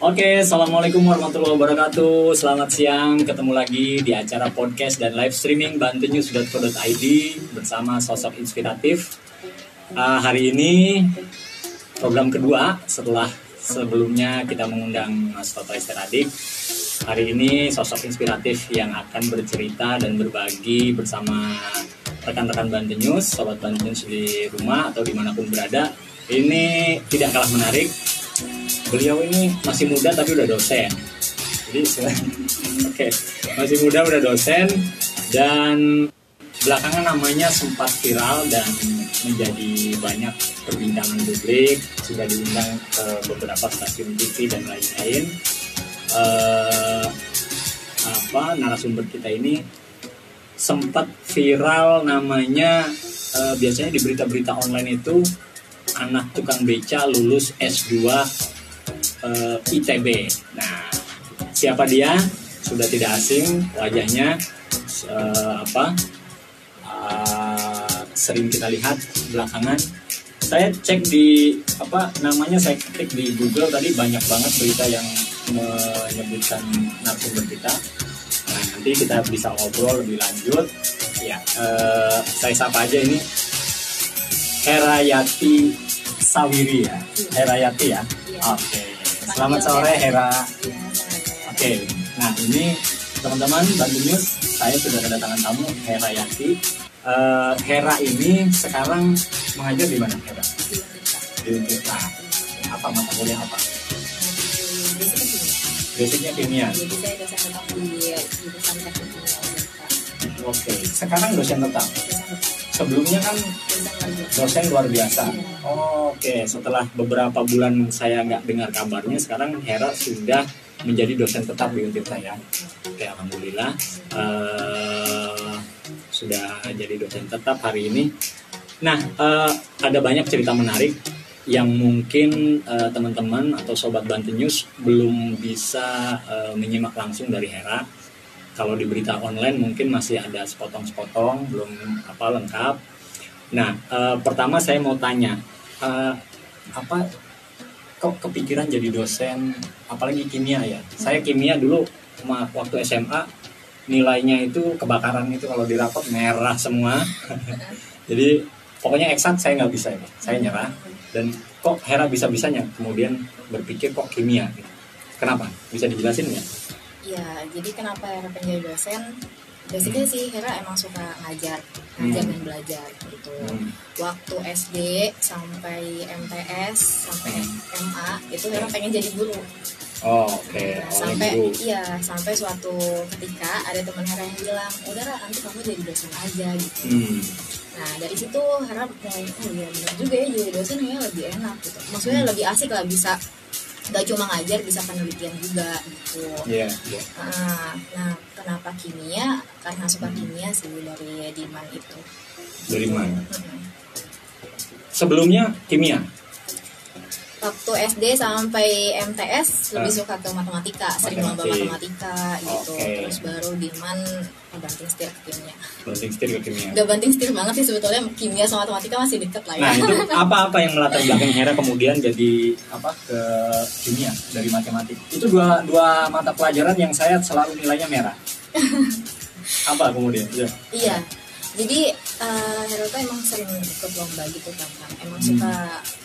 Oke, assalamualaikum warahmatullahi wabarakatuh. Selamat siang, ketemu lagi di acara podcast dan live streaming bantunews.co.id bersama sosok inspiratif. Uh, hari ini program kedua setelah sebelumnya kita mengundang Mas Toto Esteradik. Hari ini sosok inspiratif yang akan bercerita dan berbagi bersama rekan-rekan Bantu News, sobat Bantu News di rumah atau di mana pun berada. Ini tidak kalah menarik beliau ini masih muda tapi udah dosen jadi oke okay. masih muda udah dosen dan belakangan namanya sempat viral dan menjadi banyak perbincangan publik sudah diundang ke beberapa stasiun TV dan lain-lain uh, apa narasumber kita ini sempat viral namanya uh, biasanya di berita-berita online itu anak tukang beca lulus S2 uh, eh, ITB. Nah, siapa dia? Sudah tidak asing wajahnya uh, apa? Uh, sering kita lihat belakangan. Saya cek di apa namanya saya ketik di Google tadi banyak banget berita yang menyebutkan narasumber kita. Nah, nanti kita bisa ngobrol lebih lanjut. Ya, uh, saya sapa aja ini Herayati Sawiri ya. Herayati ya. Oke. Okay. Selamat sore Hera. Oke, okay. nah ini teman-teman Bantu News, saya sudah kedatangan tamu Hera Yanti. Uh, Hera ini sekarang mengajar di mana Hera? Di Untirta. Apa mata kuliah apa? Basicnya kimia. Oke, okay. sekarang dosen tetap. Sebelumnya kan dosen luar biasa. Oke, okay. setelah beberapa bulan saya nggak dengar kabarnya, sekarang Hera sudah menjadi dosen tetap di Untirta ya. Oke, alhamdulillah uh, sudah jadi dosen tetap hari ini. Nah, uh, ada banyak cerita menarik yang mungkin uh, teman-teman atau sobat Bantu News belum bisa uh, menyimak langsung dari Hera. Kalau di berita online mungkin masih ada sepotong-sepotong, belum apa lengkap Nah, uh, pertama saya mau tanya, uh, apa kok kepikiran jadi dosen, apalagi kimia ya? Saya kimia dulu waktu SMA nilainya itu kebakaran itu kalau di rapot merah semua. jadi pokoknya eksak saya nggak bisa ya, saya nyerah. Dan kok Hera bisa bisanya kemudian berpikir kok kimia? Kenapa? Bisa dijelasin nggak? Ya, jadi kenapa Hera pengen jadi dosen? basicnya sih Hera emang suka ngajar ngajar hmm. dan belajar gitu hmm. waktu SD sampai MTS sampai hmm. MA itu Hera pengen jadi guru Oh, oke. Okay. Nah, sampai guru. iya, sampai suatu ketika ada teman Hera yang bilang, "Udah lah, nanti kamu jadi dosen aja." gitu. Hmm. Nah, dari situ Hera mulai, oh iya benar juga ya jadi dosen ya lebih enak gitu. Maksudnya hmm. lebih asik lah bisa gak cuma ngajar bisa penelitian juga gitu. Iya. Yeah, yeah. Nah, nah, kenapa kimia? Karena suka hmm. kimia sih dari Diman itu. Dari mana? Hmm. Sebelumnya kimia waktu SD sampai MTS lebih ah. suka ke matematika, sering lomba matematika gitu. Okay. Terus baru Diman banting setir ke kimia. Banting setir ke kimia. Gak banting setir banget sih sebetulnya kimia sama matematika masih deket lah ya. Nah itu apa-apa yang melatar belakang Hera kemudian jadi apa ke kimia dari matematik? Itu dua dua mata pelajaran yang saya selalu nilainya merah. apa kemudian? Ya. Iya jadi uh, Hero tuh emang sering ikut lomba gitu kan emang hmm. suka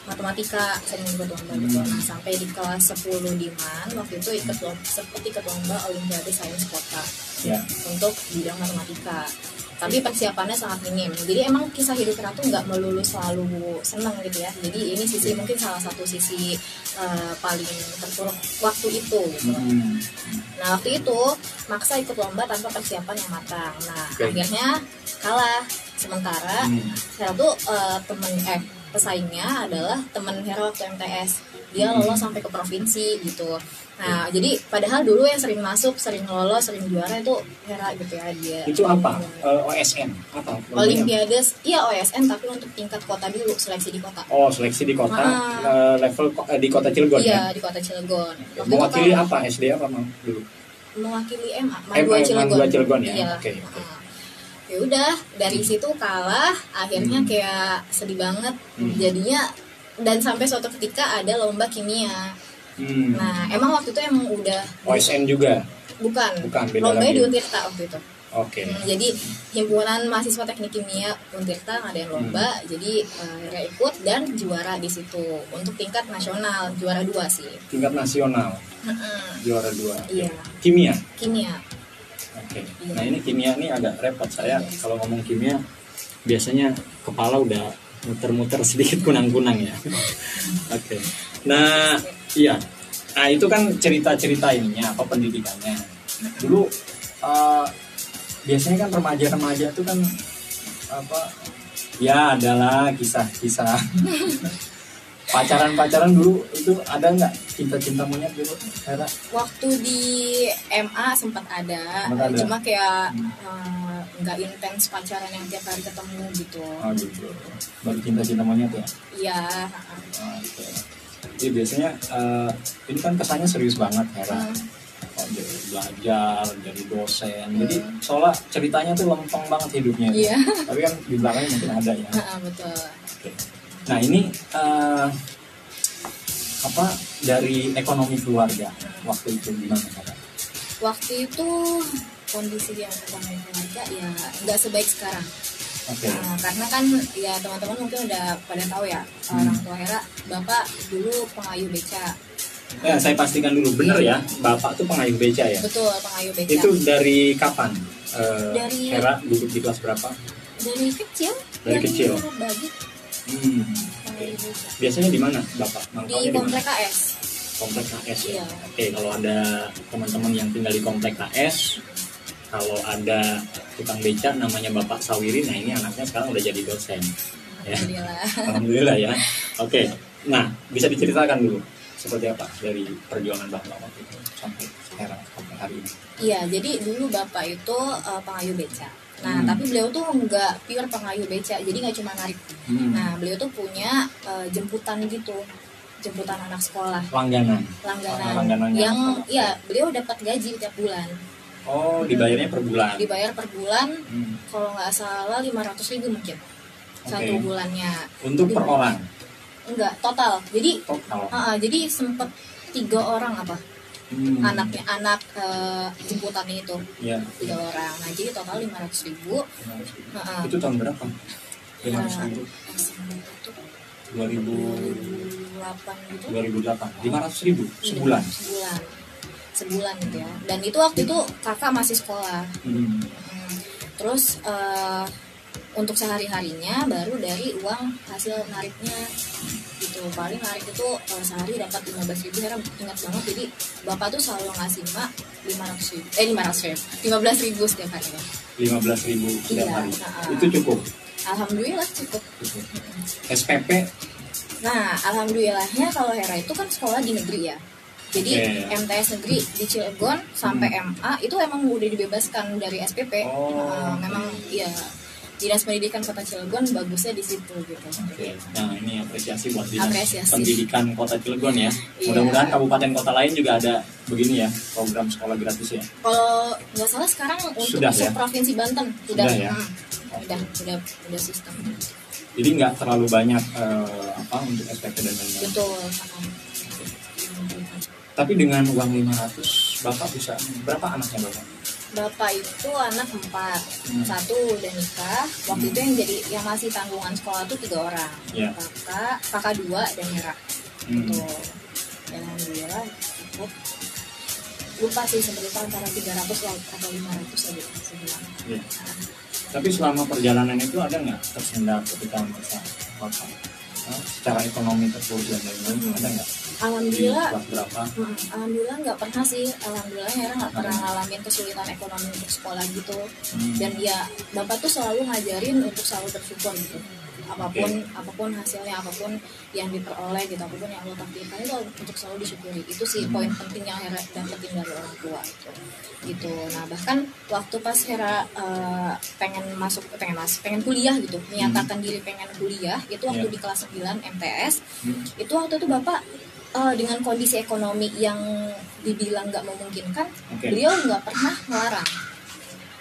matematika sering ikut lomba gitu. hmm. gitu nah sampai di kelas 10 di Man waktu itu ikut lomba seperti ikut lomba Olimpiade Sains Kota yeah. untuk bidang matematika tapi persiapannya sangat minim jadi emang kisah hidup Ratu nggak melulu selalu senang gitu ya jadi ini sisi mungkin salah satu sisi uh, paling terpuruk waktu itu gitu hmm. nah waktu itu maksa ikut lomba tanpa persiapan yang matang nah okay. akhirnya kalah. Sementara hmm. saya tuh uh, temen eh pesaingnya adalah temen Hero waktu MTS dia hmm. lolos sampai ke provinsi gitu. Nah jadi padahal dulu yang sering masuk sering lolos sering juara itu Hera gitu ya dia. Itu apa? Uh, eh, OSN apa? Olimpiade iya OSN tapi untuk tingkat kota dulu seleksi di kota. Oh seleksi di kota. Uh, level uh, di kota Cilegon iya ya? di kota Cilegon. Waktu mewakili kan, apa? SD apa dulu? Mewakili MA Madua Cilegon, Cilegon ya? Iya. oke okay, okay ya udah dari hmm. situ kalah akhirnya hmm. kayak sedih banget hmm. jadinya dan sampai suatu ketika ada lomba kimia Hmm. Nah, emang waktu itu emang udah OSN juga. bukan, Bukan, beda lagi. di Untirta waktu itu. Oke. Hmm, jadi himpunan mahasiswa teknik kimia Untirta ngadain lomba, Hmm. jadi Hera ikut dan juara di situ untuk tingkat nasional juara dua sih. Tingkat nasional juara dua. Iya, Kimia. kimia. Oke. Iya. Nah ini kimia ini agak repot saya kalau ngomong kimia biasanya kepala udah muter-muter sedikit kunang-kunang ya. Oke. Nah iya. Nah itu kan cerita-cerita ininya apa pendidikannya. Dulu eh, biasanya kan remaja-remaja itu kan apa ya adalah kisah-kisah pacaran-pacaran dulu itu ada nggak cinta-cinta monyet dulu Hera? Waktu di MA sempat ada, Sempat ada. cuma kayak Hmm. eh, nggak intens pacaran yang tiap hari ketemu gitu. Oh gitu. Baru cinta-cinta monyet ya. Iya. Oke. Jadi biasanya eh, ini kan kesannya serius banget Hera. Hmm. Oh, jadi belajar, jadi dosen. Jadi seolah ceritanya tuh lempeng banget hidupnya. Iya. Tapi kan di belakangnya mungkin ada ya. Heeh, betul. Oke. Nah ini eh, apa dari ekonomi keluarga waktu itu gimana Hera? Waktu itu kondisi yang ekonomi keluarga ya nggak sebaik sekarang. Oke. Nah, karena kan ya teman-teman mungkin udah pada tahu ya Hmm. orang tua Hera, bapak dulu pengayuh beca. Ya, saya pastikan dulu bener ya, bapak tuh pengayuh beca ya. Betul, pengayuh beca. Itu dari kapan? Eh, Dari- Hera duduk di kelas berapa? dari kecil. Dari kecil. Bagi Hmm. Biasanya di mana bapak? Di Mangkalnya di mana? komplek KS. Komplek KS ya. Iya. Oke, kalau ada teman-teman yang tinggal di komplek KS, kalau ada tukang beca namanya Bapak Sawiri, nah ini anaknya sekarang udah jadi dosen. Ya. Alhamdulillah. Alhamdulillah ya. Oke. Nah, bisa diceritakan dulu seperti apa dari perjuangan Bapak waktu itu sampai sekarang sampai hari ini. Iya, jadi dulu bapak itu uh, pengayuh beca. Nah, Hmm. tapi beliau tuh nggak pure pengayuh beca, jadi nggak cuma narik. Hmm. Nah, beliau tuh punya uh, jemputan gitu, jemputan anak sekolah, Langganan. langganan, Oh, langganannya yang ya beliau dapat gaji tiap bulan, Oh, dibayarnya per bulan. dibayar per bulan, Hmm. kalau nggak salah 500 ribu mungkin satu Oke. bulannya. Untuk per orang. Enggak total, jadi Total. uh, uh, jadi sempet tiga orang apa Hmm. anaknya anak uh, jemputannya itu Ya. tiga orang. Nah, jadi total 500 ribu. Heeh. Itu tahun berapa? 500 ribu. itu 2000 2008 gitu 2008 500 ribu sebulan sebulan sebulan gitu ya dan itu waktu itu kakak masih sekolah Hmm. Hmm. terus eh, untuk sehari harinya baru dari uang hasil nariknya gitu. Paling narik itu eh, sehari dapat 15 ribu. Saya ingat banget. Jadi bapak tuh selalu ngasih mak 500 ribu. Eh 500 ribu. 15 ribu setiap harinya 15 ribu setiap Iya, hari. nah. itu cukup? Alhamdulillah cukup. Cukup. SPP Nah, alhamdulillahnya kalau Hera itu kan sekolah di negeri ya. Jadi Oke. MTS negeri di Cilegon sampai MA itu emang udah dibebaskan dari SPP. Oh, oke. memang ya Dinas Pendidikan Kota Cilegon bagusnya di situ gitu. Oke. Nah ini apresiasi buat dinas Apresiasi. pendidikan Kota Cilegon ya. Iya. Mudah-mudahan kabupaten kota lain juga ada begini ya program sekolah gratis ya. Kalau nggak salah sekarang untuk Sudah ya? provinsi Banten Sudah sudah, ya? hmm, udah udah udah sistem. Jadi nggak terlalu banyak eh, apa untuk SPP dan lain-lain. Betul. Tapi dengan uang 500 bapak bisa berapa anaknya bapak? Bapak itu anak empat, Hmm. satu udah nikah. Waktu itu yang jadi yang masih tanggungan sekolah tuh tiga orang, Iya. kakak, kakak dua dan Hera. Hmm. Gitu. Dan alhamdulillah cukup. Lupa sih sebenarnya antara 300 atau 500 aja sebulan. Iya. Tapi selama perjalanan itu ada nggak tersendat ketika merasa eh, secara ekonomi terpuruk dan lain-lain Hmm. ada nggak? Alhamdulillah kelas berapa? Mm, Alhamdulillah nggak pernah sih Alhamdulillah Hera nggak pernah ngalamin kesulitan ekonomi untuk sekolah gitu Hmm. dan ya bapak tuh selalu ngajarin untuk selalu bersyukur gitu apa pun apa pun hasilnya apa pun yang diperoleh gitu apa pun yang Allah takdirkan itu untuk selalu disyukuri itu sih Hmm. poin penting yang Hera dapetin dari orang tua itu gitu nah bahkan waktu pas Hera eh, pengen masuk pengen masuk pengen kuliah gitu menyatakan diri pengen kuliah itu waktu Iya. di kelas 9 MTS Hmm. itu waktu itu bapak eh, dengan kondisi ekonomi yang dibilang nggak memungkinkan Oke. beliau nggak pernah melarang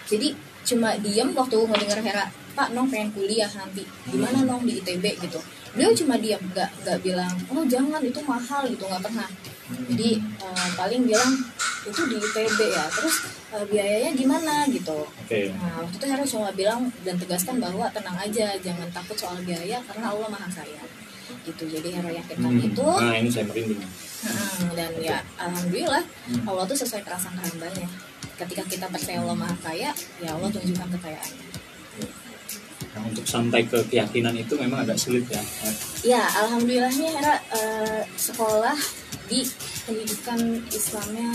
jadi cuma diem waktu ngedenger Hera Pak Nong pengen kuliah nanti. Gimana Nong di ITB gitu. Beliau cuma diam nggak nggak bilang oh jangan itu mahal gitu nggak pernah. Jadi eh, paling bilang itu di ITB ya terus eh, biayanya gimana? gitu. Oke. nah waktu itu Hera cuma bilang dan tegaskan bahwa tenang aja jangan takut soal biaya karena Allah maha kaya gitu jadi Hera yakinkan Hmm. itu Nah ini saya merinding. Hmm, dan ya alhamdulillah Allah tuh sesuai prasangka hambanya ketika kita percaya Allah maha kaya ya Allah tunjukkan kekayaannya Nah, untuk sampai ke keyakinan itu memang agak sulit ya. ya alhamdulillahnya Hera eh, sekolah di pendidikan Islamnya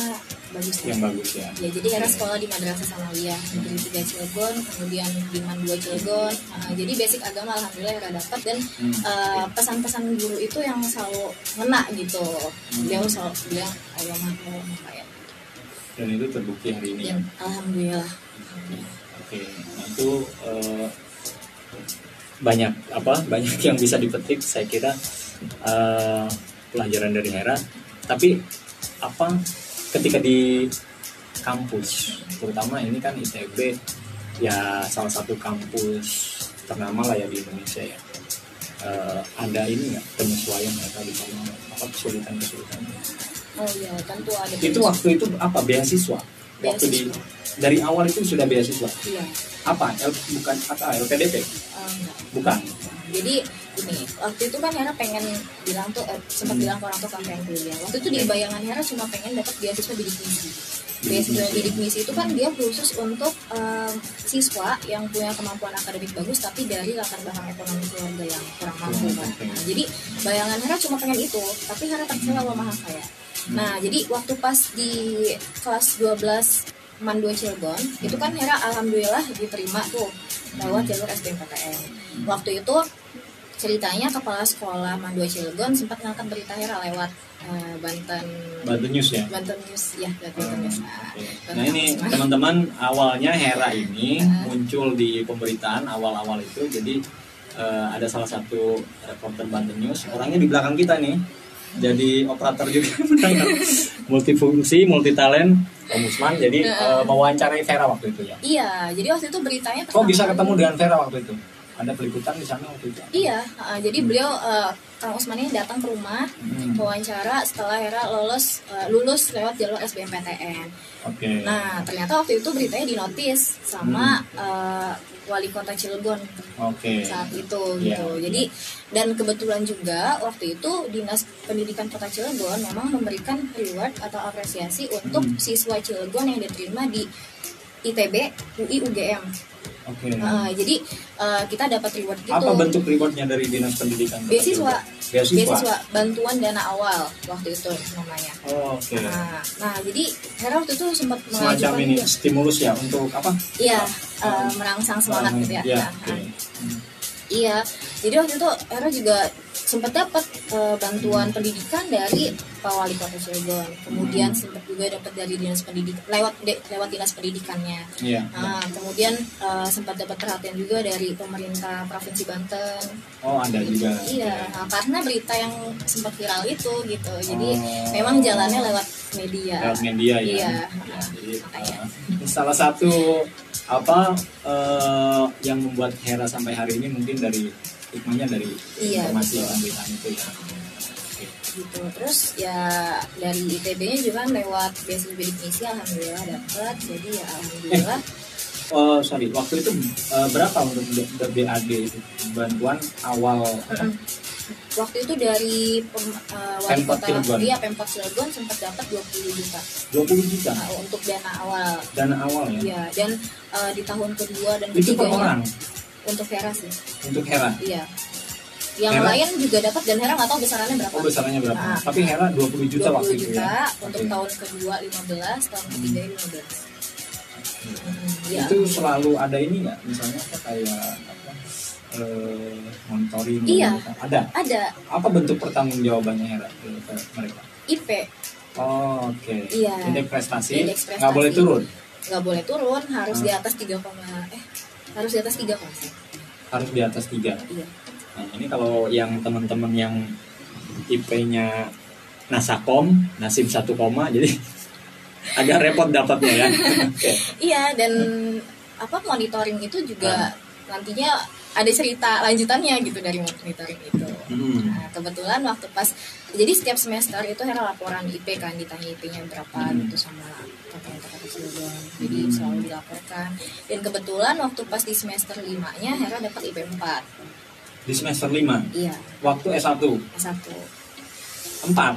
bagus ya. Yang bagus ya. Ya, jadi Hera sekolah di Madrasah Sanawiyah Negeri 3 Cilegon, kemudian di Man 2 Cilegon. Nah, jadi basic agama alhamdulillah Hera dapat dan Hmm. eh, pesan-pesan guru itu yang selalu ngena gitu. Beliau selalu bilang Allah maha kaya, maha kaya. Dan itu terbukti hari ini ya. Alhamdulillah. Oke. Nah itu eh, banyak apa banyak yang bisa dipetik saya kira eh, pelajaran dari Hera. Tapi apa ketika di kampus terutama ini kan ITB ya salah satu kampus ternama lah ya di Indonesia ya. Eh, ada ini nggak penyesuaian mereka di sana? Apa kesulitan kesulitan Oh iya, tentu ada. itu waktu itu apa beasiswa? Waktu di dari awal itu sudah beasiswa? Iya, apa L, bukan apa LPDP eh, enggak. bukan? Jadi ini waktu itu kan Hera pengen bilang tuh eh, sempat bilang ke orang tuh kan pengen kuliah. Waktu itu di bayangan Hera cuma pengen dapat beasiswa bidik misi. Beasiswa bidik misi itu kan dia khusus untuk em, siswa yang punya kemampuan akademik bagus tapi dari latar belakang ekonomi keluarga yang kurang mampu kan. Nah, jadi bayangan Hera cuma pengen itu, tapi Hera percaya Allah maha kaya. Nah, jadi waktu pas di kelas 12 Man 2 Cilegon, itu kan Hera alhamdulillah diterima tuh lewat jalur SBMPTN. Waktu itu ceritanya kepala sekolah Man 2 Cilegon sempat ngangkat berita Hera lewat eh, Banten Banten News ya? Banten News ya Banten News. Nah, Nah ini teman-teman awalnya Hera ini Nah. muncul di pemberitaan awal-awal itu. Jadi eh, ada salah satu reporter Banten News. Orangnya di belakang kita nih. Jadi operator juga. Multifungsi multi talent Om Usman jadi eh, mewawancarai Vera waktu itu ya? Iya, jadi waktu itu beritanya kok bisa ketemu dengan Vera waktu itu ada peliputan di sana waktu itu Iya, uh, jadi beliau uh, Kang Usman ini datang ke rumah Hmm. wawancara setelah Hera lolos uh, lulus lewat jalur SBMPTN. oke Nah, ternyata waktu itu beritanya dinotis sama uh, wali kota Cilegon oke saat itu Iya, gitu. Jadi dan kebetulan juga waktu itu Dinas Pendidikan Kota Cilegon memang memberikan reward atau apresiasi untuk Hmm. siswa Cilegon yang diterima di ITB, UI, UGM. Oke Uh, jadi uh, kita dapat reward gitu. apa bentuk rewardnya dari dinas pendidikan Beasiswa. Beasiswa, beasiswa bantuan dana awal waktu itu namanya. Oh, oke Nah, nah jadi Hera waktu itu sempat semacam ini juga. stimulus ya untuk apa Iya, uh, merangsang semangat gitu ya. ya Nah, oke. Hmm. Iya, jadi waktu itu Hera juga sempat dapat uh, bantuan pendidikan dari Pak Wali Kota Cilegon. Kemudian sempat juga dapat dari dinas pendidikan lewat de- lewat dinas pendidikannya. Iya. Nah, kemudian uh, sempat dapat perhatian juga dari pemerintah Provinsi Banten. Oh ada juga. Iya, nah, karena berita yang sempat viral itu gitu. Jadi Oh. memang jalannya lewat media. Lewat media ya. Iya. Ya, jadi eh, salah satu apa eh, yang membuat Hera sampai hari ini mungkin dari hikmahnya dari Iya, informasi betul. pemberitaan itu ya. Gitu terus ya dari ITB-nya juga kan lewat beasiswa bidik misi alhamdulillah dapat jadi ya alhamdulillah Oh sorry, waktu itu eh, berapa untuk BAD itu bantuan awal apa? Mm-mm. waktu itu dari pem- eh, wali Pemkot kota Cilegon. iya Pemkot Cilegon sempat dapat 20 juta 20 juta nah, untuk dana awal dana awal ya. Iya dan eh, di tahun kedua dan Itu per ketiganya orang untuk Hera sih untuk Hera. iya yang Hera? lain juga dapat dan Hera nggak tahu besarannya berapa Oh besarannya berapa? Nah. Tapi Hera 20 juta 20 waktu itu juta ya. untuk Oke. tahun kedua 15 tahun ketiga 15 Hmm, ya. Itu selalu ada ini nggak? Misalnya apa kayak apa? Eh, monitoring Iya. gitu. ada ada apa bentuk pertanggung jawabannya Hera ke mereka IP oh, oke Iya. indeks prestasi Indeks prestasi. nggak boleh turun nggak boleh turun harus Hmm. di atas 3, eh harus di atas 3 persen harus di atas tiga? Iya. Nah ini kalau yang teman-teman yang IP-nya Nasakom nasib satu koma jadi agak repot dapatnya ya. Iya dan apa monitoring itu juga nantinya ada cerita lanjutannya gitu dari monitoring itu. Hmm. Nah, kebetulan waktu pas jadi setiap semester itu Hera laporan IP kan ditanya IP-nya berapa Hmm. gitu sama kakak kakak keseluruhan jadi Hmm. selalu dilaporkan. Dan kebetulan waktu pas di semester 5 nya Hera dapat IP 4 Di semester 5, iya. Waktu S1 S1 4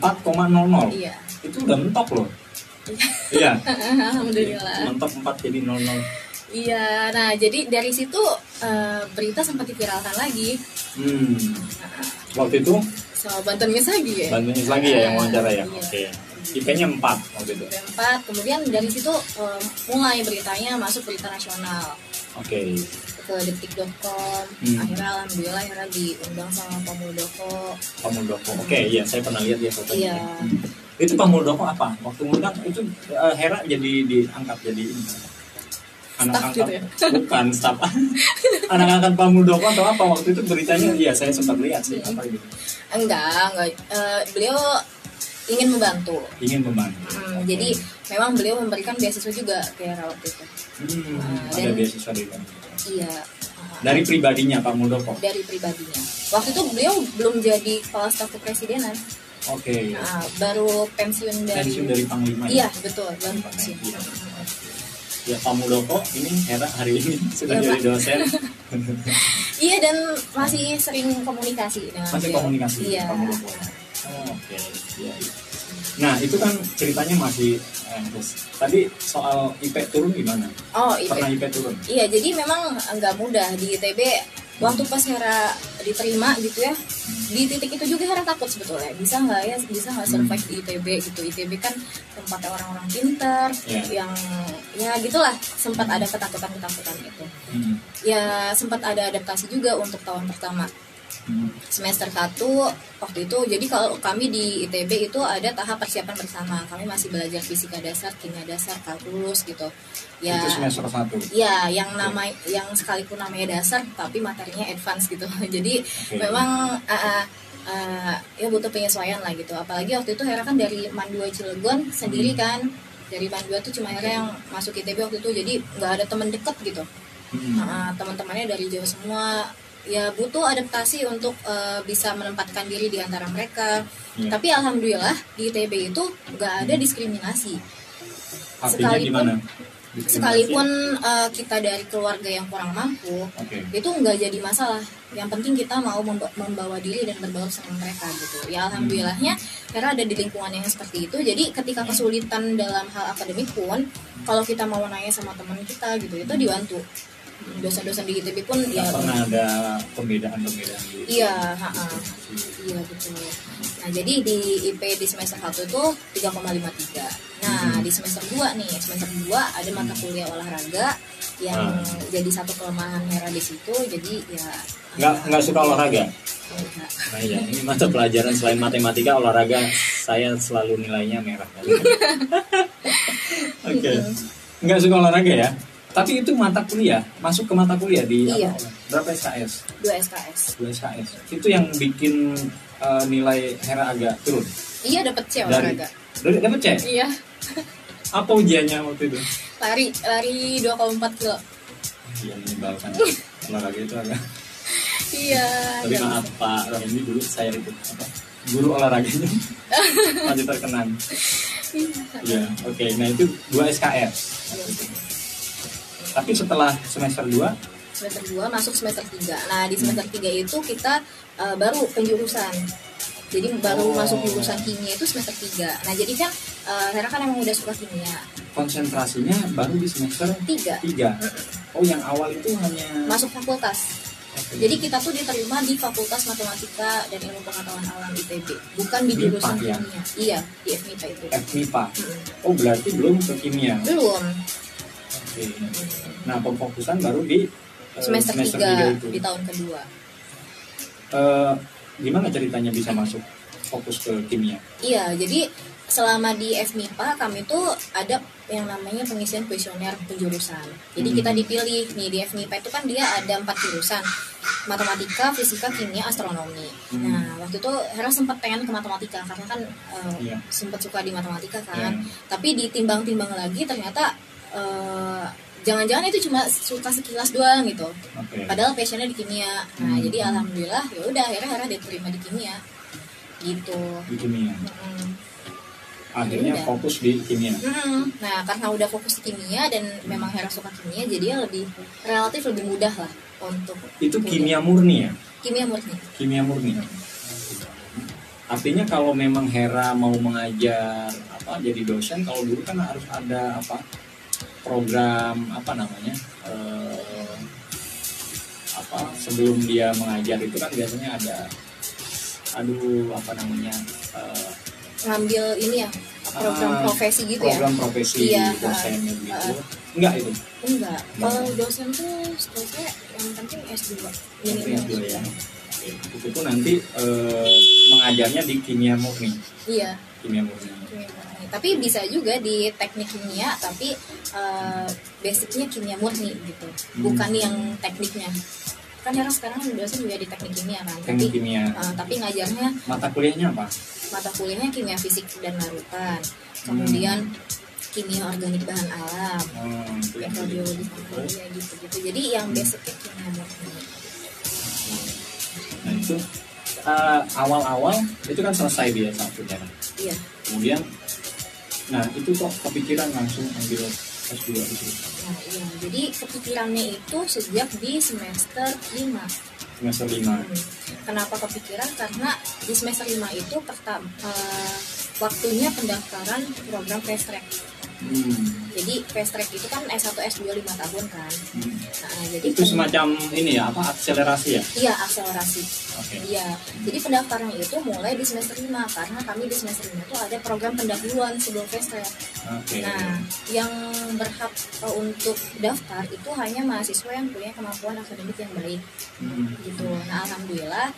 4 4,00 iya. Itu udah mentok loh. Iya. Alhamdulillah. Mentok 4 jadi 00 iya nah jadi dari situ eh, berita sempat diviralkan lagi. Hmm. waktu itu? Sama Banten lagi ya? Bantuin lagi ya yang wawancara ya? Iya. oke. IP-nya 4 waktu itu. IP 4 kemudian dari situ eh, mulai beritanya masuk berita nasional. Oke. Ke detik.com Hmm. akhirnya alhamdulillah akhirnya diundang sama Pak Muldoko. Pak Muldoko. Oke iya saya pernah lihat ya fotonya. Iya. Hmm. itu Pak Muldoko apa? Waktu ngundang itu eh, Hera jadi diangkat jadi ini anak Staff angkat gitu ya? bukan staff anak angkat Pak Muldoko atau apa waktu itu beritanya? Iya saya sempat lihat sih apa itu enggak enggak. Eh, beliau ingin membantu. Ingin membantu. Hmm, jadi memang beliau memberikan beasiswa juga Hera waktu itu. Hmm, Nah, ada dan- beasiswa Muldoko. iya. Ah, dari pribadinya Pak Muldoko? Dari pribadinya. Waktu itu beliau belum jadi kepala staf kepresidenan. Oke. Nah, baru pensiun dari pensiun dari Panglima ya? iya betul baru pensiun. Iya. Ya Pak Muldoko ini Hera hari ini sudah Iya, jadi dosen. Iya dan masih sering komunikasi dengan masih komunikasi iya. Pak Muldoko. Oh, oke Iya, iya. nah itu kan ceritanya masih eh, terus. Tadi soal IP turun gimana? Oh IP pernah IP turun? Iya, jadi memang nggak mudah. Di ITB. Waktu pas Hera diterima gitu ya, di titik itu juga Hera takut sebetulnya. Bisa nggak ya, bisa nggak survive di ITB gitu. ITB kan tempatnya orang-orang pintar, Iya. yang ya gitulah sempat ada ketakutan-ketakutan itu. Hmm. Ya sempat ada adaptasi juga untuk tahun pertama Hmm. Semester 1 waktu itu jadi kalau kami di ITB itu ada tahap persiapan bersama kami masih belajar fisika dasar kimia dasar kalkulus gitu ya itu semester satu Ya, yang nama yang sekalipun namanya dasar tapi materinya advance gitu. Jadi Oke. memang uh, uh, ya butuh penyesuaian lah gitu. Apalagi waktu itu Hera kan dari Mandua Cilegon sendiri Hmm. kan. Dari Mandua tuh cuma Hera yang masuk ITB waktu itu. Jadi nggak ada teman deket gitu. Hmm. Uh, teman-temannya dari jauh semua. Ya butuh adaptasi untuk uh, bisa menempatkan diri di antara mereka. Iya. Tapi alhamdulillah di ITB itu nggak ada diskriminasi. artinya sekalipun- gimana Sekalipun uh, kita dari keluarga yang kurang mampu, oke. itu nggak jadi masalah. Yang penting kita mau memba- membawa diri dan berbaur sama mereka gitu. Ya alhamdulillahnya Hera ada di lingkungan yang seperti itu. Jadi ketika kesulitan dalam hal akademik pun kalau kita mau nanya sama teman kita gitu itu dibantu dosen-dosen di ITB pun ya Nggak pernah ada pembedaan-pembedaan iya ha-ha. iya betul nah jadi di IP di semester 1 itu 3,53 nah Hmm. di semester 2 nih semester 2 ada mata kuliah olahraga yang Ah. jadi satu kelemahan Hera di situ jadi ya nggak nggak suka olahraga Enggak. Nah iya, ini mata pelajaran selain matematika, olahraga saya selalu nilainya merah. Oke, nggak suka olahraga ya? Tapi itu mata kuliah, masuk ke mata kuliah di Iya. apa? Berapa SKS? 2 SKS 2 SKS. Itu yang bikin eh, nilai Hera agak turun. iya dapat C olahraga dari dapat C. iya Apa ujiannya waktu itu? lari lari 2,4 kilo Iya, menyebalkan. olahraga itu agak. iya Tapi agak- maaf Pak Rohindi dulu saya ikut apa? Guru olahraganya masih terkenang. Iya, oke. Nah itu 2 SKS. Tapi setelah semester 2 semester 2 masuk semester 3 nah di semester 3 itu kita eh, baru penjurusan jadi baru Oh. masuk jurusan kimia itu semester 3 nah jadi kan eh, Hera kan emang udah suka kimia konsentrasinya baru di semester 3 3. Oh, yang awal itu hanya masuk fakultas Oke. jadi kita tuh diterima di Fakultas Matematika dan Ilmu Pengetahuan Alam ITB bukan di jurusan ya? kimia iya di FMIPA itu FMIPA. Mm. Oh, berarti belum ke kimia. belum Oke. Nah, pemfokusan baru di eh, semester, tiga 3 itu. di tahun kedua Eh, gimana ceritanya bisa masuk fokus ke kimia? Iya, jadi selama di FMIPA kami tuh ada yang namanya pengisian kuesioner penjurusan. Jadi Hmm. kita dipilih nih di FMIPA itu kan dia ada empat jurusan, matematika, fisika, kimia, astronomi. Hmm. Nah waktu itu Hera sempat pengen ke matematika karena kan eh, Iya. sempat suka di matematika kan. Iya. Tapi ditimbang-timbang lagi ternyata eh, jangan-jangan itu cuma suka sekilas doang gitu Oke. padahal passionnya di kimia nah Hmm. jadi alhamdulillah ya udah akhirnya Hera diterima di kimia gitu Di kimia. Mm-mm. Akhirnya Iya. fokus di kimia. Mm-mm. nah karena udah fokus di kimia dan memang Hera suka kimia jadi ya lebih relatif lebih mudah lah untuk Itu kuliah. kimia murni ya? kimia murni Kimia murni. Artinya kalau memang Hera mau mengajar apa jadi dosen, kalau dulu kan harus ada apa program apa namanya eh, apa sebelum dia mengajar itu kan biasanya ada aduh apa namanya eh, ngambil ini ya program Ah, profesi gitu ya? program profesi Iya, dosen ah, gitu. ah. enggak itu? Enggak. Kalau dosen tuh setahu saya yang penting S2 Yang minimal dulu ya. S2. Oke. itu tuh nanti eh, mengajarnya di kimia murni. Iya kimia murni. Kimia murni. tapi bisa juga di teknik kimia tapi eh, basicnya kimia murni gitu. Hmm. bukan yang tekniknya. Kan Hera sekarang dosen juga di teknik kimia kan tapi teknik kimia. eh, tapi ngajarnya mata kuliahnya apa? Mata kuliahnya kimia fisik dan larutan. Kemudian kimia organik bahan alam. Hmm, farmakologi gitu gitu. Jadi yang basicnya kimia murni. Nah itu eh, awal-awal itu kan selesai dia satu kan. Iya Kemudian, nah itu kok kepikiran langsung ambil S2 di situ nah iya jadi kepikirannya itu sejak di semester 5 semester lima. Hmm. Kenapa kepikiran? Karena di semester 5 itu pertama waktunya pendaftaran program fast track. Hmm. Jadi fast track itu kan S1 S2 5 tahun kan. Hmm. Nah, jadi Itu semacam ini ya apa akselerasi ya? Iya, akselerasi. Oke. Iya. Jadi pendaftaran itu mulai di semester 5 karena kami di semester 5 itu ada program pendahuluan sebelum fast track. Oke. Nah, yang berhak untuk daftar itu hanya mahasiswa yang punya kemampuan akademik yang baik. Hmm. gitu. Nah alhamdulillah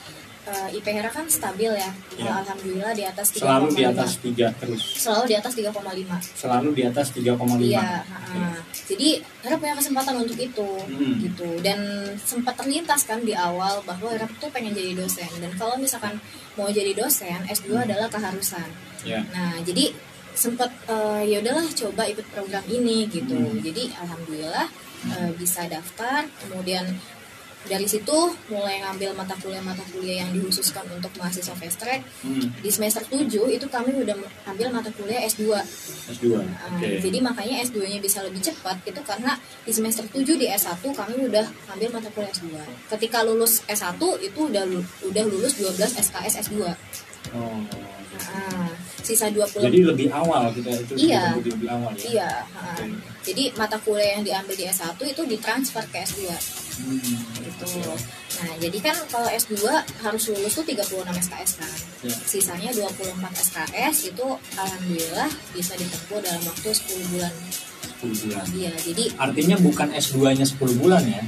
uh, IP Hera kan stabil ya. Ya. Alhamdulillah di atas 3,5. Selalu di atas tiga terus. Selalu di atas 3,5. Selalu di atas 3,5. Iya, ha-ha. Jadi Hera punya kesempatan untuk itu Hmm. gitu. Dan sempat terlintas kan di awal bahwa Hera tuh pengen jadi dosen dan kalau misalkan mau jadi dosen S2 Hmm. adalah keharusan. Ya. Nah, jadi sempat uh, ya udahlah coba ikut program ini gitu. Hmm. Jadi alhamdulillah uh, bisa daftar, kemudian dari situ mulai ngambil mata kuliah-mata kuliah yang dikhususkan untuk mahasiswa fast track. Hmm. Di semester 7 itu kami udah ambil mata kuliah S2. S2. Nah, Oke. Jadi makanya S2-nya bisa lebih cepat itu karena di semester 7 di S1 kami udah ambil mata kuliah S2. Ketika lulus S1 itu udah udah lulus 12 SKS S2. Oh. Nah, sisa 20 Jadi lebih awal kita itu Iya. lebih, awal ya. Iya, ha. Oke. jadi mata kuliah yang diambil di S1 itu ditransfer ke S2 Hmm. gitu. Nah, jadi kan kalau S2 harus lulus tuh 36 SKS kan. Ya. Sisanya 24 SKS itu alhamdulillah bisa ditempuh dalam waktu 10 bulan. 10 bulan. Iya, jadi Artinya bukan S2-nya 10 bulan ya?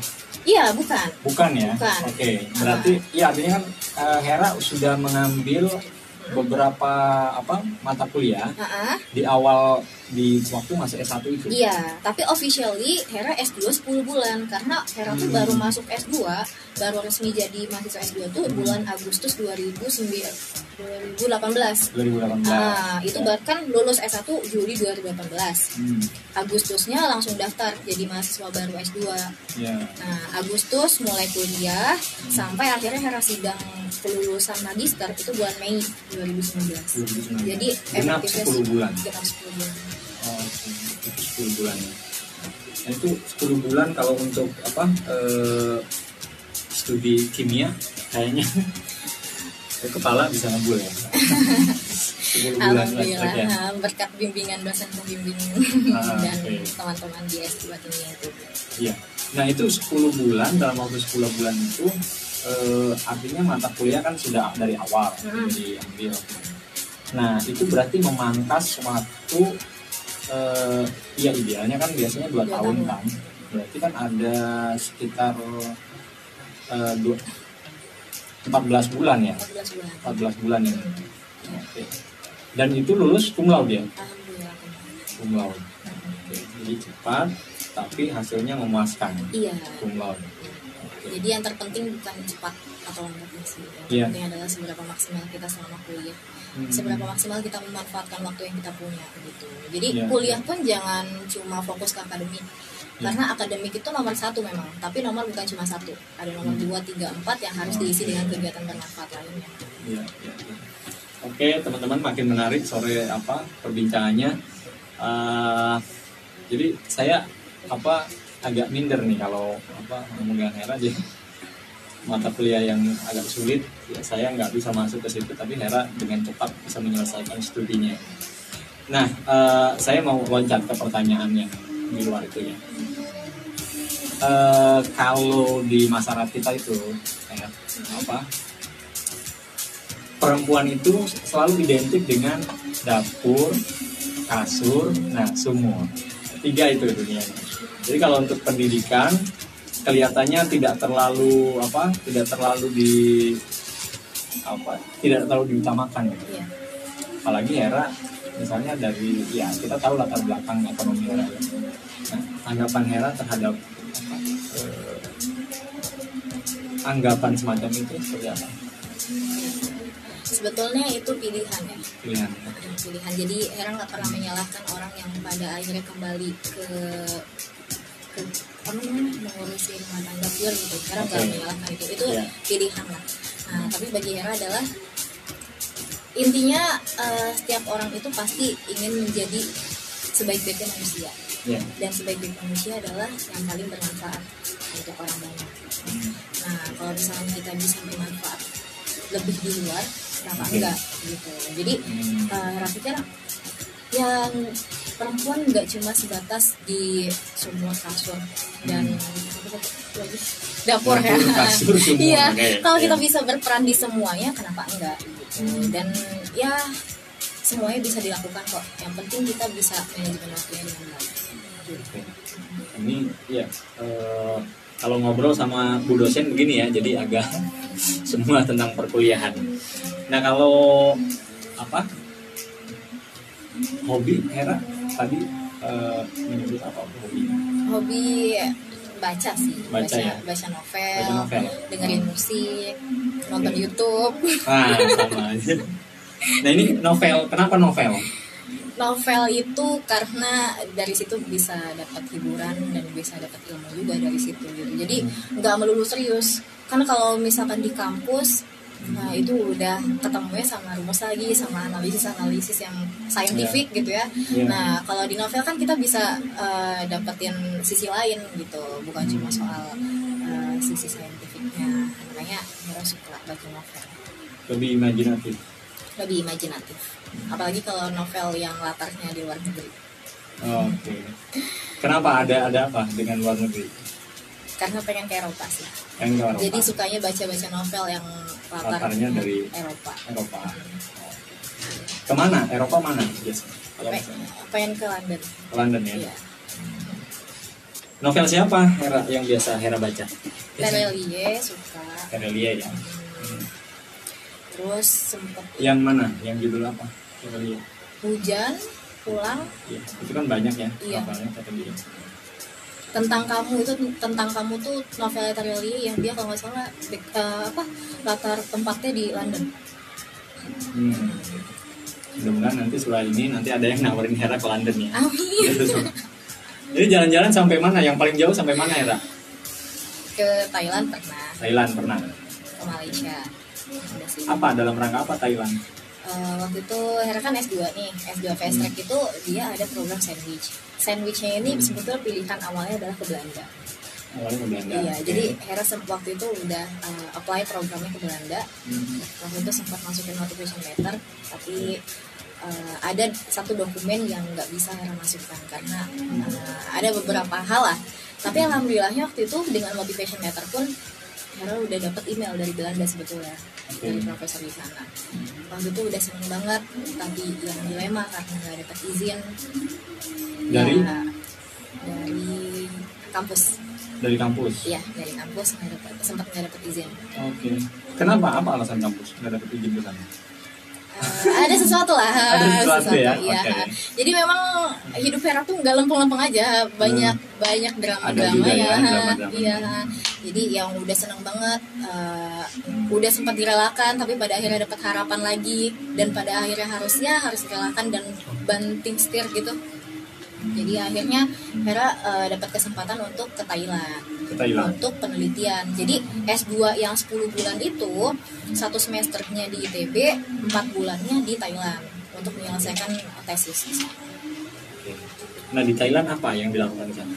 iya bukan. Bukan ya? Bukan. Oke, berarti ya artinya kan eh, Hera sudah mengambil beberapa apa mata kuliah Ha-ha. di awal di waktu masih S1 itu. Iya, tapi officially Hera S2 10 bulan karena Hera tuh Hmm. baru masuk S2, baru resmi jadi mahasiswa S2 tuh bulan Agustus 2009 2018. 2018. Ah, itu Ya. bahkan lulus S1 Juli 2018. Hmm, Agustusnya langsung daftar jadi mahasiswa baru S2. ya. Nah, Agustus mulai kuliah sampai akhirnya Hera sidang kelulusan magister itu bulan Mei 2019. 2019. Jadi genap efektifnya 10 bulan. genap 10 bulan. Oh, itu 10 bulan ya. Nah, itu 10 bulan kalau untuk apa eh, studi kimia kayaknya ke kepala bisa ngebul ya. 10 bulan Alhamdulillah ya. ha, berkat bimbingan dosen pembimbing Ah, dan oke. teman-teman di S2 kimia itu. Iya. Nah itu 10 bulan dalam waktu 10 bulan itu eh, artinya mata kuliah kan sudah dari awal Mm. diambil. Nah itu berarti memangkas waktu eh, ya idealnya kan biasanya dua Dua tahun tahun. kan. Berarti kan ada sekitar eh, dua, 14 bulan ya. 14 bulan. 14 bulan ya. Oke. Dan itu lulus ya. Alhamdulillah. Cum laude. Oke. Jadi cepat tapi hasilnya memuaskan. Iya. Cum laude. Oke. Jadi yang terpenting bukan cepat atau enggaknya sih yang Iya. adalah seberapa maksimal kita selama kuliah Hmm. seberapa maksimal kita memanfaatkan waktu yang kita punya gitu jadi Iya. kuliah pun jangan cuma fokus ke akademik Iya. Karena akademik itu nomor satu memang tapi nomor bukan cuma satu ada nomor Hmm. dua tiga empat yang harus diisi dengan kegiatan bermanfaat lainnya Iya, iya, iya. Oke, teman-teman makin menarik sore apa perbincangannya. Eh, jadi saya apa agak minder nih kalau apa ngomongin Hera aja mata kuliah yang agak sulit ya saya nggak bisa masuk ke situ tapi Hera dengan cepat bisa menyelesaikan studinya. Nah, eh, saya mau loncat ke pertanyaan yang di luar itu ya. Eh, kalau di masyarakat kita itu kayak apa perempuan itu selalu identik dengan dapur, kasur, nah sumur. Tiga itu dunianya. Jadi kalau untuk pendidikan kelihatannya tidak terlalu apa, tidak terlalu di apa, tidak terlalu diutamakan gitu. iya Apalagi Hera misalnya dari ya kita tahu latar belakang ekonomi Hera. ya. Nah, anggapan Hera terhadap apa, eh, anggapan semacam itu seperti apa? sebetulnya itu pilihan ya Pilihan. pilihan jadi Hera nggak pernah menyalahkan orang yang pada akhirnya kembali ke ke apa mengurusi rumah tangga pure gitu Hera nggak Oke. menyalahkan itu itu Iya. pilihan lah nah tapi bagi Hera adalah intinya eh, setiap orang itu pasti ingin menjadi sebaik-baiknya manusia Ya. dan sebaik-baik manusia adalah yang paling bermanfaat untuk orang banyak nah kalau misalnya kita bisa bermanfaat lebih di luar kenapa Oke. enggak gitu jadi Hmm. uh, yang perempuan nggak cuma sebatas di sumur kasur dan lagi? dapur ya Hmm. Dapur, sumur. iya kalau kita bisa berperan di semuanya kenapa enggak Hmm. dan ya semuanya bisa dilakukan kok yang penting kita bisa manajemen waktunya dengan baik. Oke. Ini ya eh, kalau ngobrol sama Bu dosen begini ya, jadi agak semua tentang perkuliahan. Nah kalau apa hobi Hera tadi eh, menyebut apa hobi? hobi baca sih Baca ya? baca novel, Baca novel. dengerin Hmm. musik nonton Oke. YouTube Ah sama aja. Nah ini novel, kenapa novel? novel itu karena dari situ bisa dapat hiburan dan bisa dapat ilmu juga dari situ gitu jadi nggak melulu serius karena kalau misalkan di kampus nah itu udah ketemunya sama rumus lagi sama analisis analisis yang saintifik gitu ya. Iya. nah kalau di novel kan kita bisa eh, dapetin sisi lain gitu. Bukan cuma soal eh, sisi saintifiknya makanya Mira suka baca novel. Lebih imajinatif. lebih imajinatif. Apalagi kalau novel yang latarnya di luar negeri. Oke. Kenapa ada ada apa dengan luar negeri? Karena pengen ke Eropa sih Eropa? jadi sukanya baca-baca novel yang latarnya Latarnya dari- Eropa Eropa. Ke mana? Eropa mana biasanya? Misalnya pengen ke London ke London ya. iya Novel siapa Hera yang biasa Hera baca? Terelie suka Terelie ya. terus sempet Yang mana? Yang judul apa? Terelie. hujan pulang Iya. Itu kan banyak ya Iya. novelnya Terelie. Tentang kamu itu tentang kamu tuh novel Terelie yang dia kalau nggak salah eh, apa latar tempatnya di London Hmm. Mudah-mudahan nanti setelah ini nanti ada yang nawarin Hera ke London ya. Amin Jadi jalan-jalan sampai mana? Yang paling jauh sampai mana Hera? ke Thailand pernah Thailand pernah. ke Malaysia. Apa dalam rangka apa Thailand? Eh, waktu itu Hera kan S2 nih S2 fast track itu dia ada program sandwich. Sandwichnya ini sebetulnya pilihan awalnya adalah ke Belanda. Awalnya ke Belanda. iya Oke. jadi Hera waktu itu udah eh, apply programnya ke Belanda. Hmm. waktu itu sempat masukin motivation letter tapi eh, ada satu dokumen yang nggak bisa Hera masukkan karena eh, ada beberapa hal lah. Tapi alhamdulillahnya waktu itu dengan motivation letter pun Hera udah dapat email dari Belanda sebetulnya Oke. dari profesor di sana waktu itu udah seneng banget tapi yang dilema karena nggak dapat izin Dari ya, dari kampus dari kampus. iya dari kampus nggak dapat sempat nggak dapat izin Oke. Kenapa? Apa alasan kampus nggak dapat izin ke sana? Ada sesuatu lah Ada sesuatu ya? iya. Oke. jadi memang hidup Hera tuh nggak lempeng-lempeng aja banyak banyak Ada drama-drama ya, ya, drama-drama. iya jadi yang udah seneng banget eh, udah sempat direlakan tapi pada akhirnya dapat harapan lagi dan pada akhirnya harusnya harus direlakan dan banting setir gitu jadi akhirnya Hera eh, dapat kesempatan untuk ke Thailand untuk penelitian. Jadi S2 yang 10 bulan itu satu semesternya di ITB, 4 bulannya di Thailand untuk menyelesaikan tesis. nah di Thailand apa yang dilakukan di sana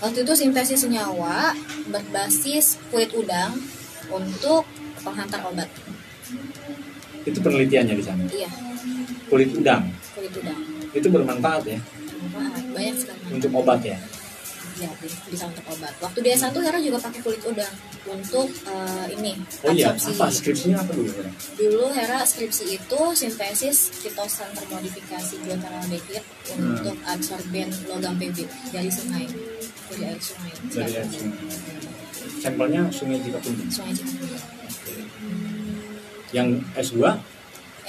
Waktu itu sintesis senyawa berbasis kulit udang untuk penghantar obat. itu penelitiannya di sana Iya, kulit udang kulit udang. itu bermanfaat ya Bermanfaat, Banyak sekali. untuk obat ya Ya, bisa untuk obat. Waktu di S1 Hera juga pakai kulit udang untuk eh, ini oh iya apa skripsinya apa dulu Bang? Dulu Hera skripsi itu sintesis kitosan termodifikasi glutamaldehyde Hmm. untuk absorben logam PB dari sungai, dari air sungai. Dari air sungai. sampelnya sungai Cikapundung Sungai Cikapundung. yang S2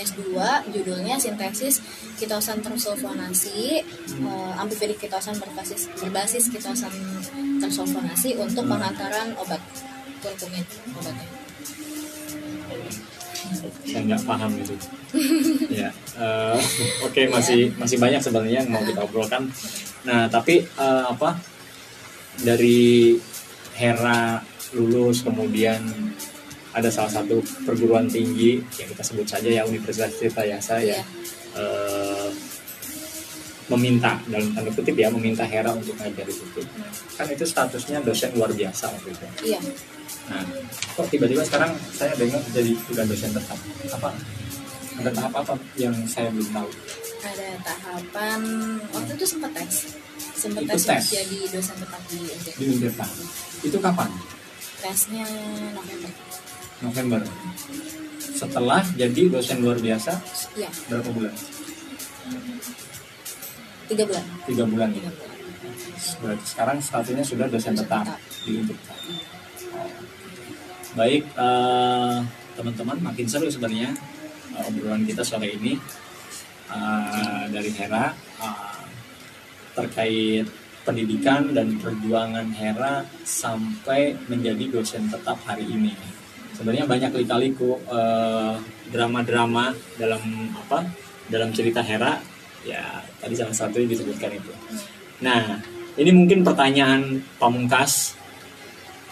S2 judulnya sintesis kitosan tersulfonasi. Eh, amfifilik kitosan berbasis berbasis kitosan tersulfonasi untuk penghantaran obat kurkumin obatnya. saya nggak paham itu ya eh, oke masih masih banyak sebenarnya yang mau kita obrolkan. Nah tapi eh, apa dari Hera lulus kemudian ada salah satu perguruan tinggi yang kita sebut saja ya Universitas Tirtayasa ya Iya. eh, meminta dalam tanda kutip ya meminta Hera untuk ngajar di situ kan itu statusnya dosen luar biasa waktu itu Iya. Nah, kok tiba-tiba sekarang saya dengar jadi sudah dosen tetap? Apa? Ada tahap apa yang saya belum tahu? ada tahapan waktu itu sempat tes sempat tes, tes. jadi dosen tetap di UNJ Di. Itu kapan? tesnya November November. Setelah jadi dosen luar biasa iya berapa bulan? tiga bulan Tiga bulan ya. tiga bulan Berarti sekarang statusnya sudah dosen tetap di. Baik, eh, teman-teman, makin seru sebenarnya eh, obrolan kita sore ini eh, dari Hera eh, terkait pendidikan dan perjuangan Hera sampai menjadi dosen tetap hari ini. Sebenarnya banyak lika-liku eh, drama-drama dalam apa dalam cerita Hera ya tadi salah satu yang disebutkan itu. Nah ini mungkin pertanyaan pamungkas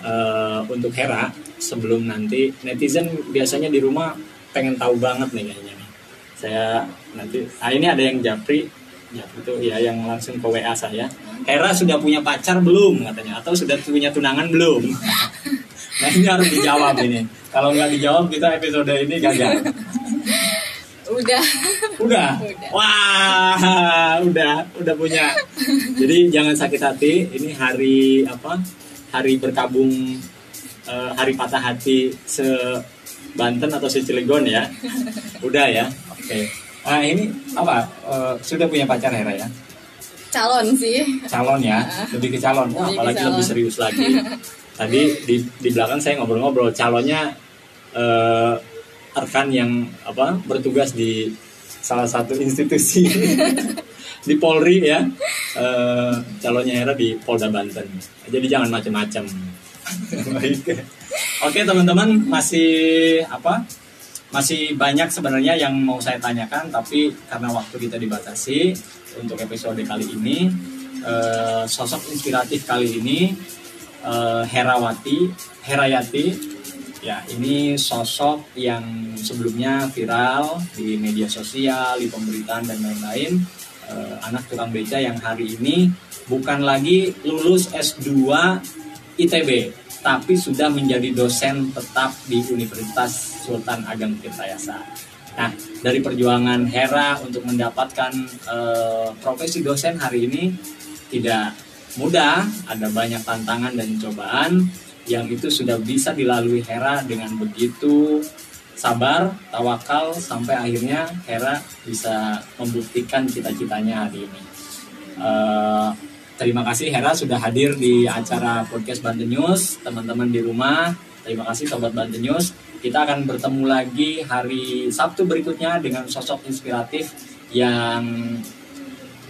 eh, untuk Hera sebelum nanti netizen biasanya di rumah pengen tahu banget nih kayaknya. Saya nanti ah ini ada yang japri japri itu ya yang langsung ke WA saya. Hera sudah punya pacar belum katanya atau sudah punya tunangan belum? nah ini harus dijawab ini. Kalau nggak dijawab kita episode ini gagal. udah Udah. Udah. Wah, udah, udah punya. Jadi jangan sakit hati. Ini hari apa? Hari berkabung eh, hari patah hati se Banten atau se Cilegon ya. Udah ya. Oke. Nah, ini apa? Eh, sudah punya pacar Hera ya? calon sih Calon ya, lebih ke calon. Wah, Lebih ke apalagi calon. lebih serius lagi. Tadi di di belakang saya ngobrol-ngobrol calonnya eh, rekan yang apa bertugas di salah satu institusi di Polri ya. Eh, calonnya Hera di Polda Banten. Jadi jangan macam-macam oke teman-teman masih apa masih banyak sebenarnya yang mau saya tanyakan tapi karena waktu kita dibatasi untuk episode kali ini eh, sosok inspiratif kali ini eh, Herawati Herayati ya ini sosok yang sebelumnya viral di media sosial di pemberitaan dan lain-lain Eh, anak tukang beca yang hari ini bukan lagi lulus S2 ITB tapi sudah menjadi dosen tetap di Universitas Sultan Ageng Tirtayasa. Nah, dari perjuangan Hera untuk mendapatkan eh, profesi dosen hari ini tidak mudah, ada banyak tantangan dan cobaan yang itu sudah bisa dilalui Hera dengan begitu sabar, tawakal sampai akhirnya Hera bisa membuktikan cita-citanya hari ini. Eh, terima kasih Hera sudah hadir di acara podcast Banten News. Teman-teman di rumah, Terima kasih Sobat Bantu News. Kita akan bertemu lagi hari Sabtu berikutnya dengan sosok inspiratif yang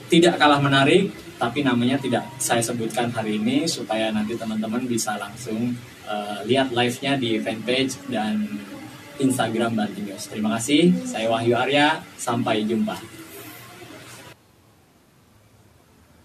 tidak kalah menarik, tapi namanya tidak saya sebutkan hari ini supaya nanti teman-teman bisa langsung uh, lihat live-nya di fanpage dan Instagram Banting News. Terima kasih, saya Wahyu Arya, sampai jumpa.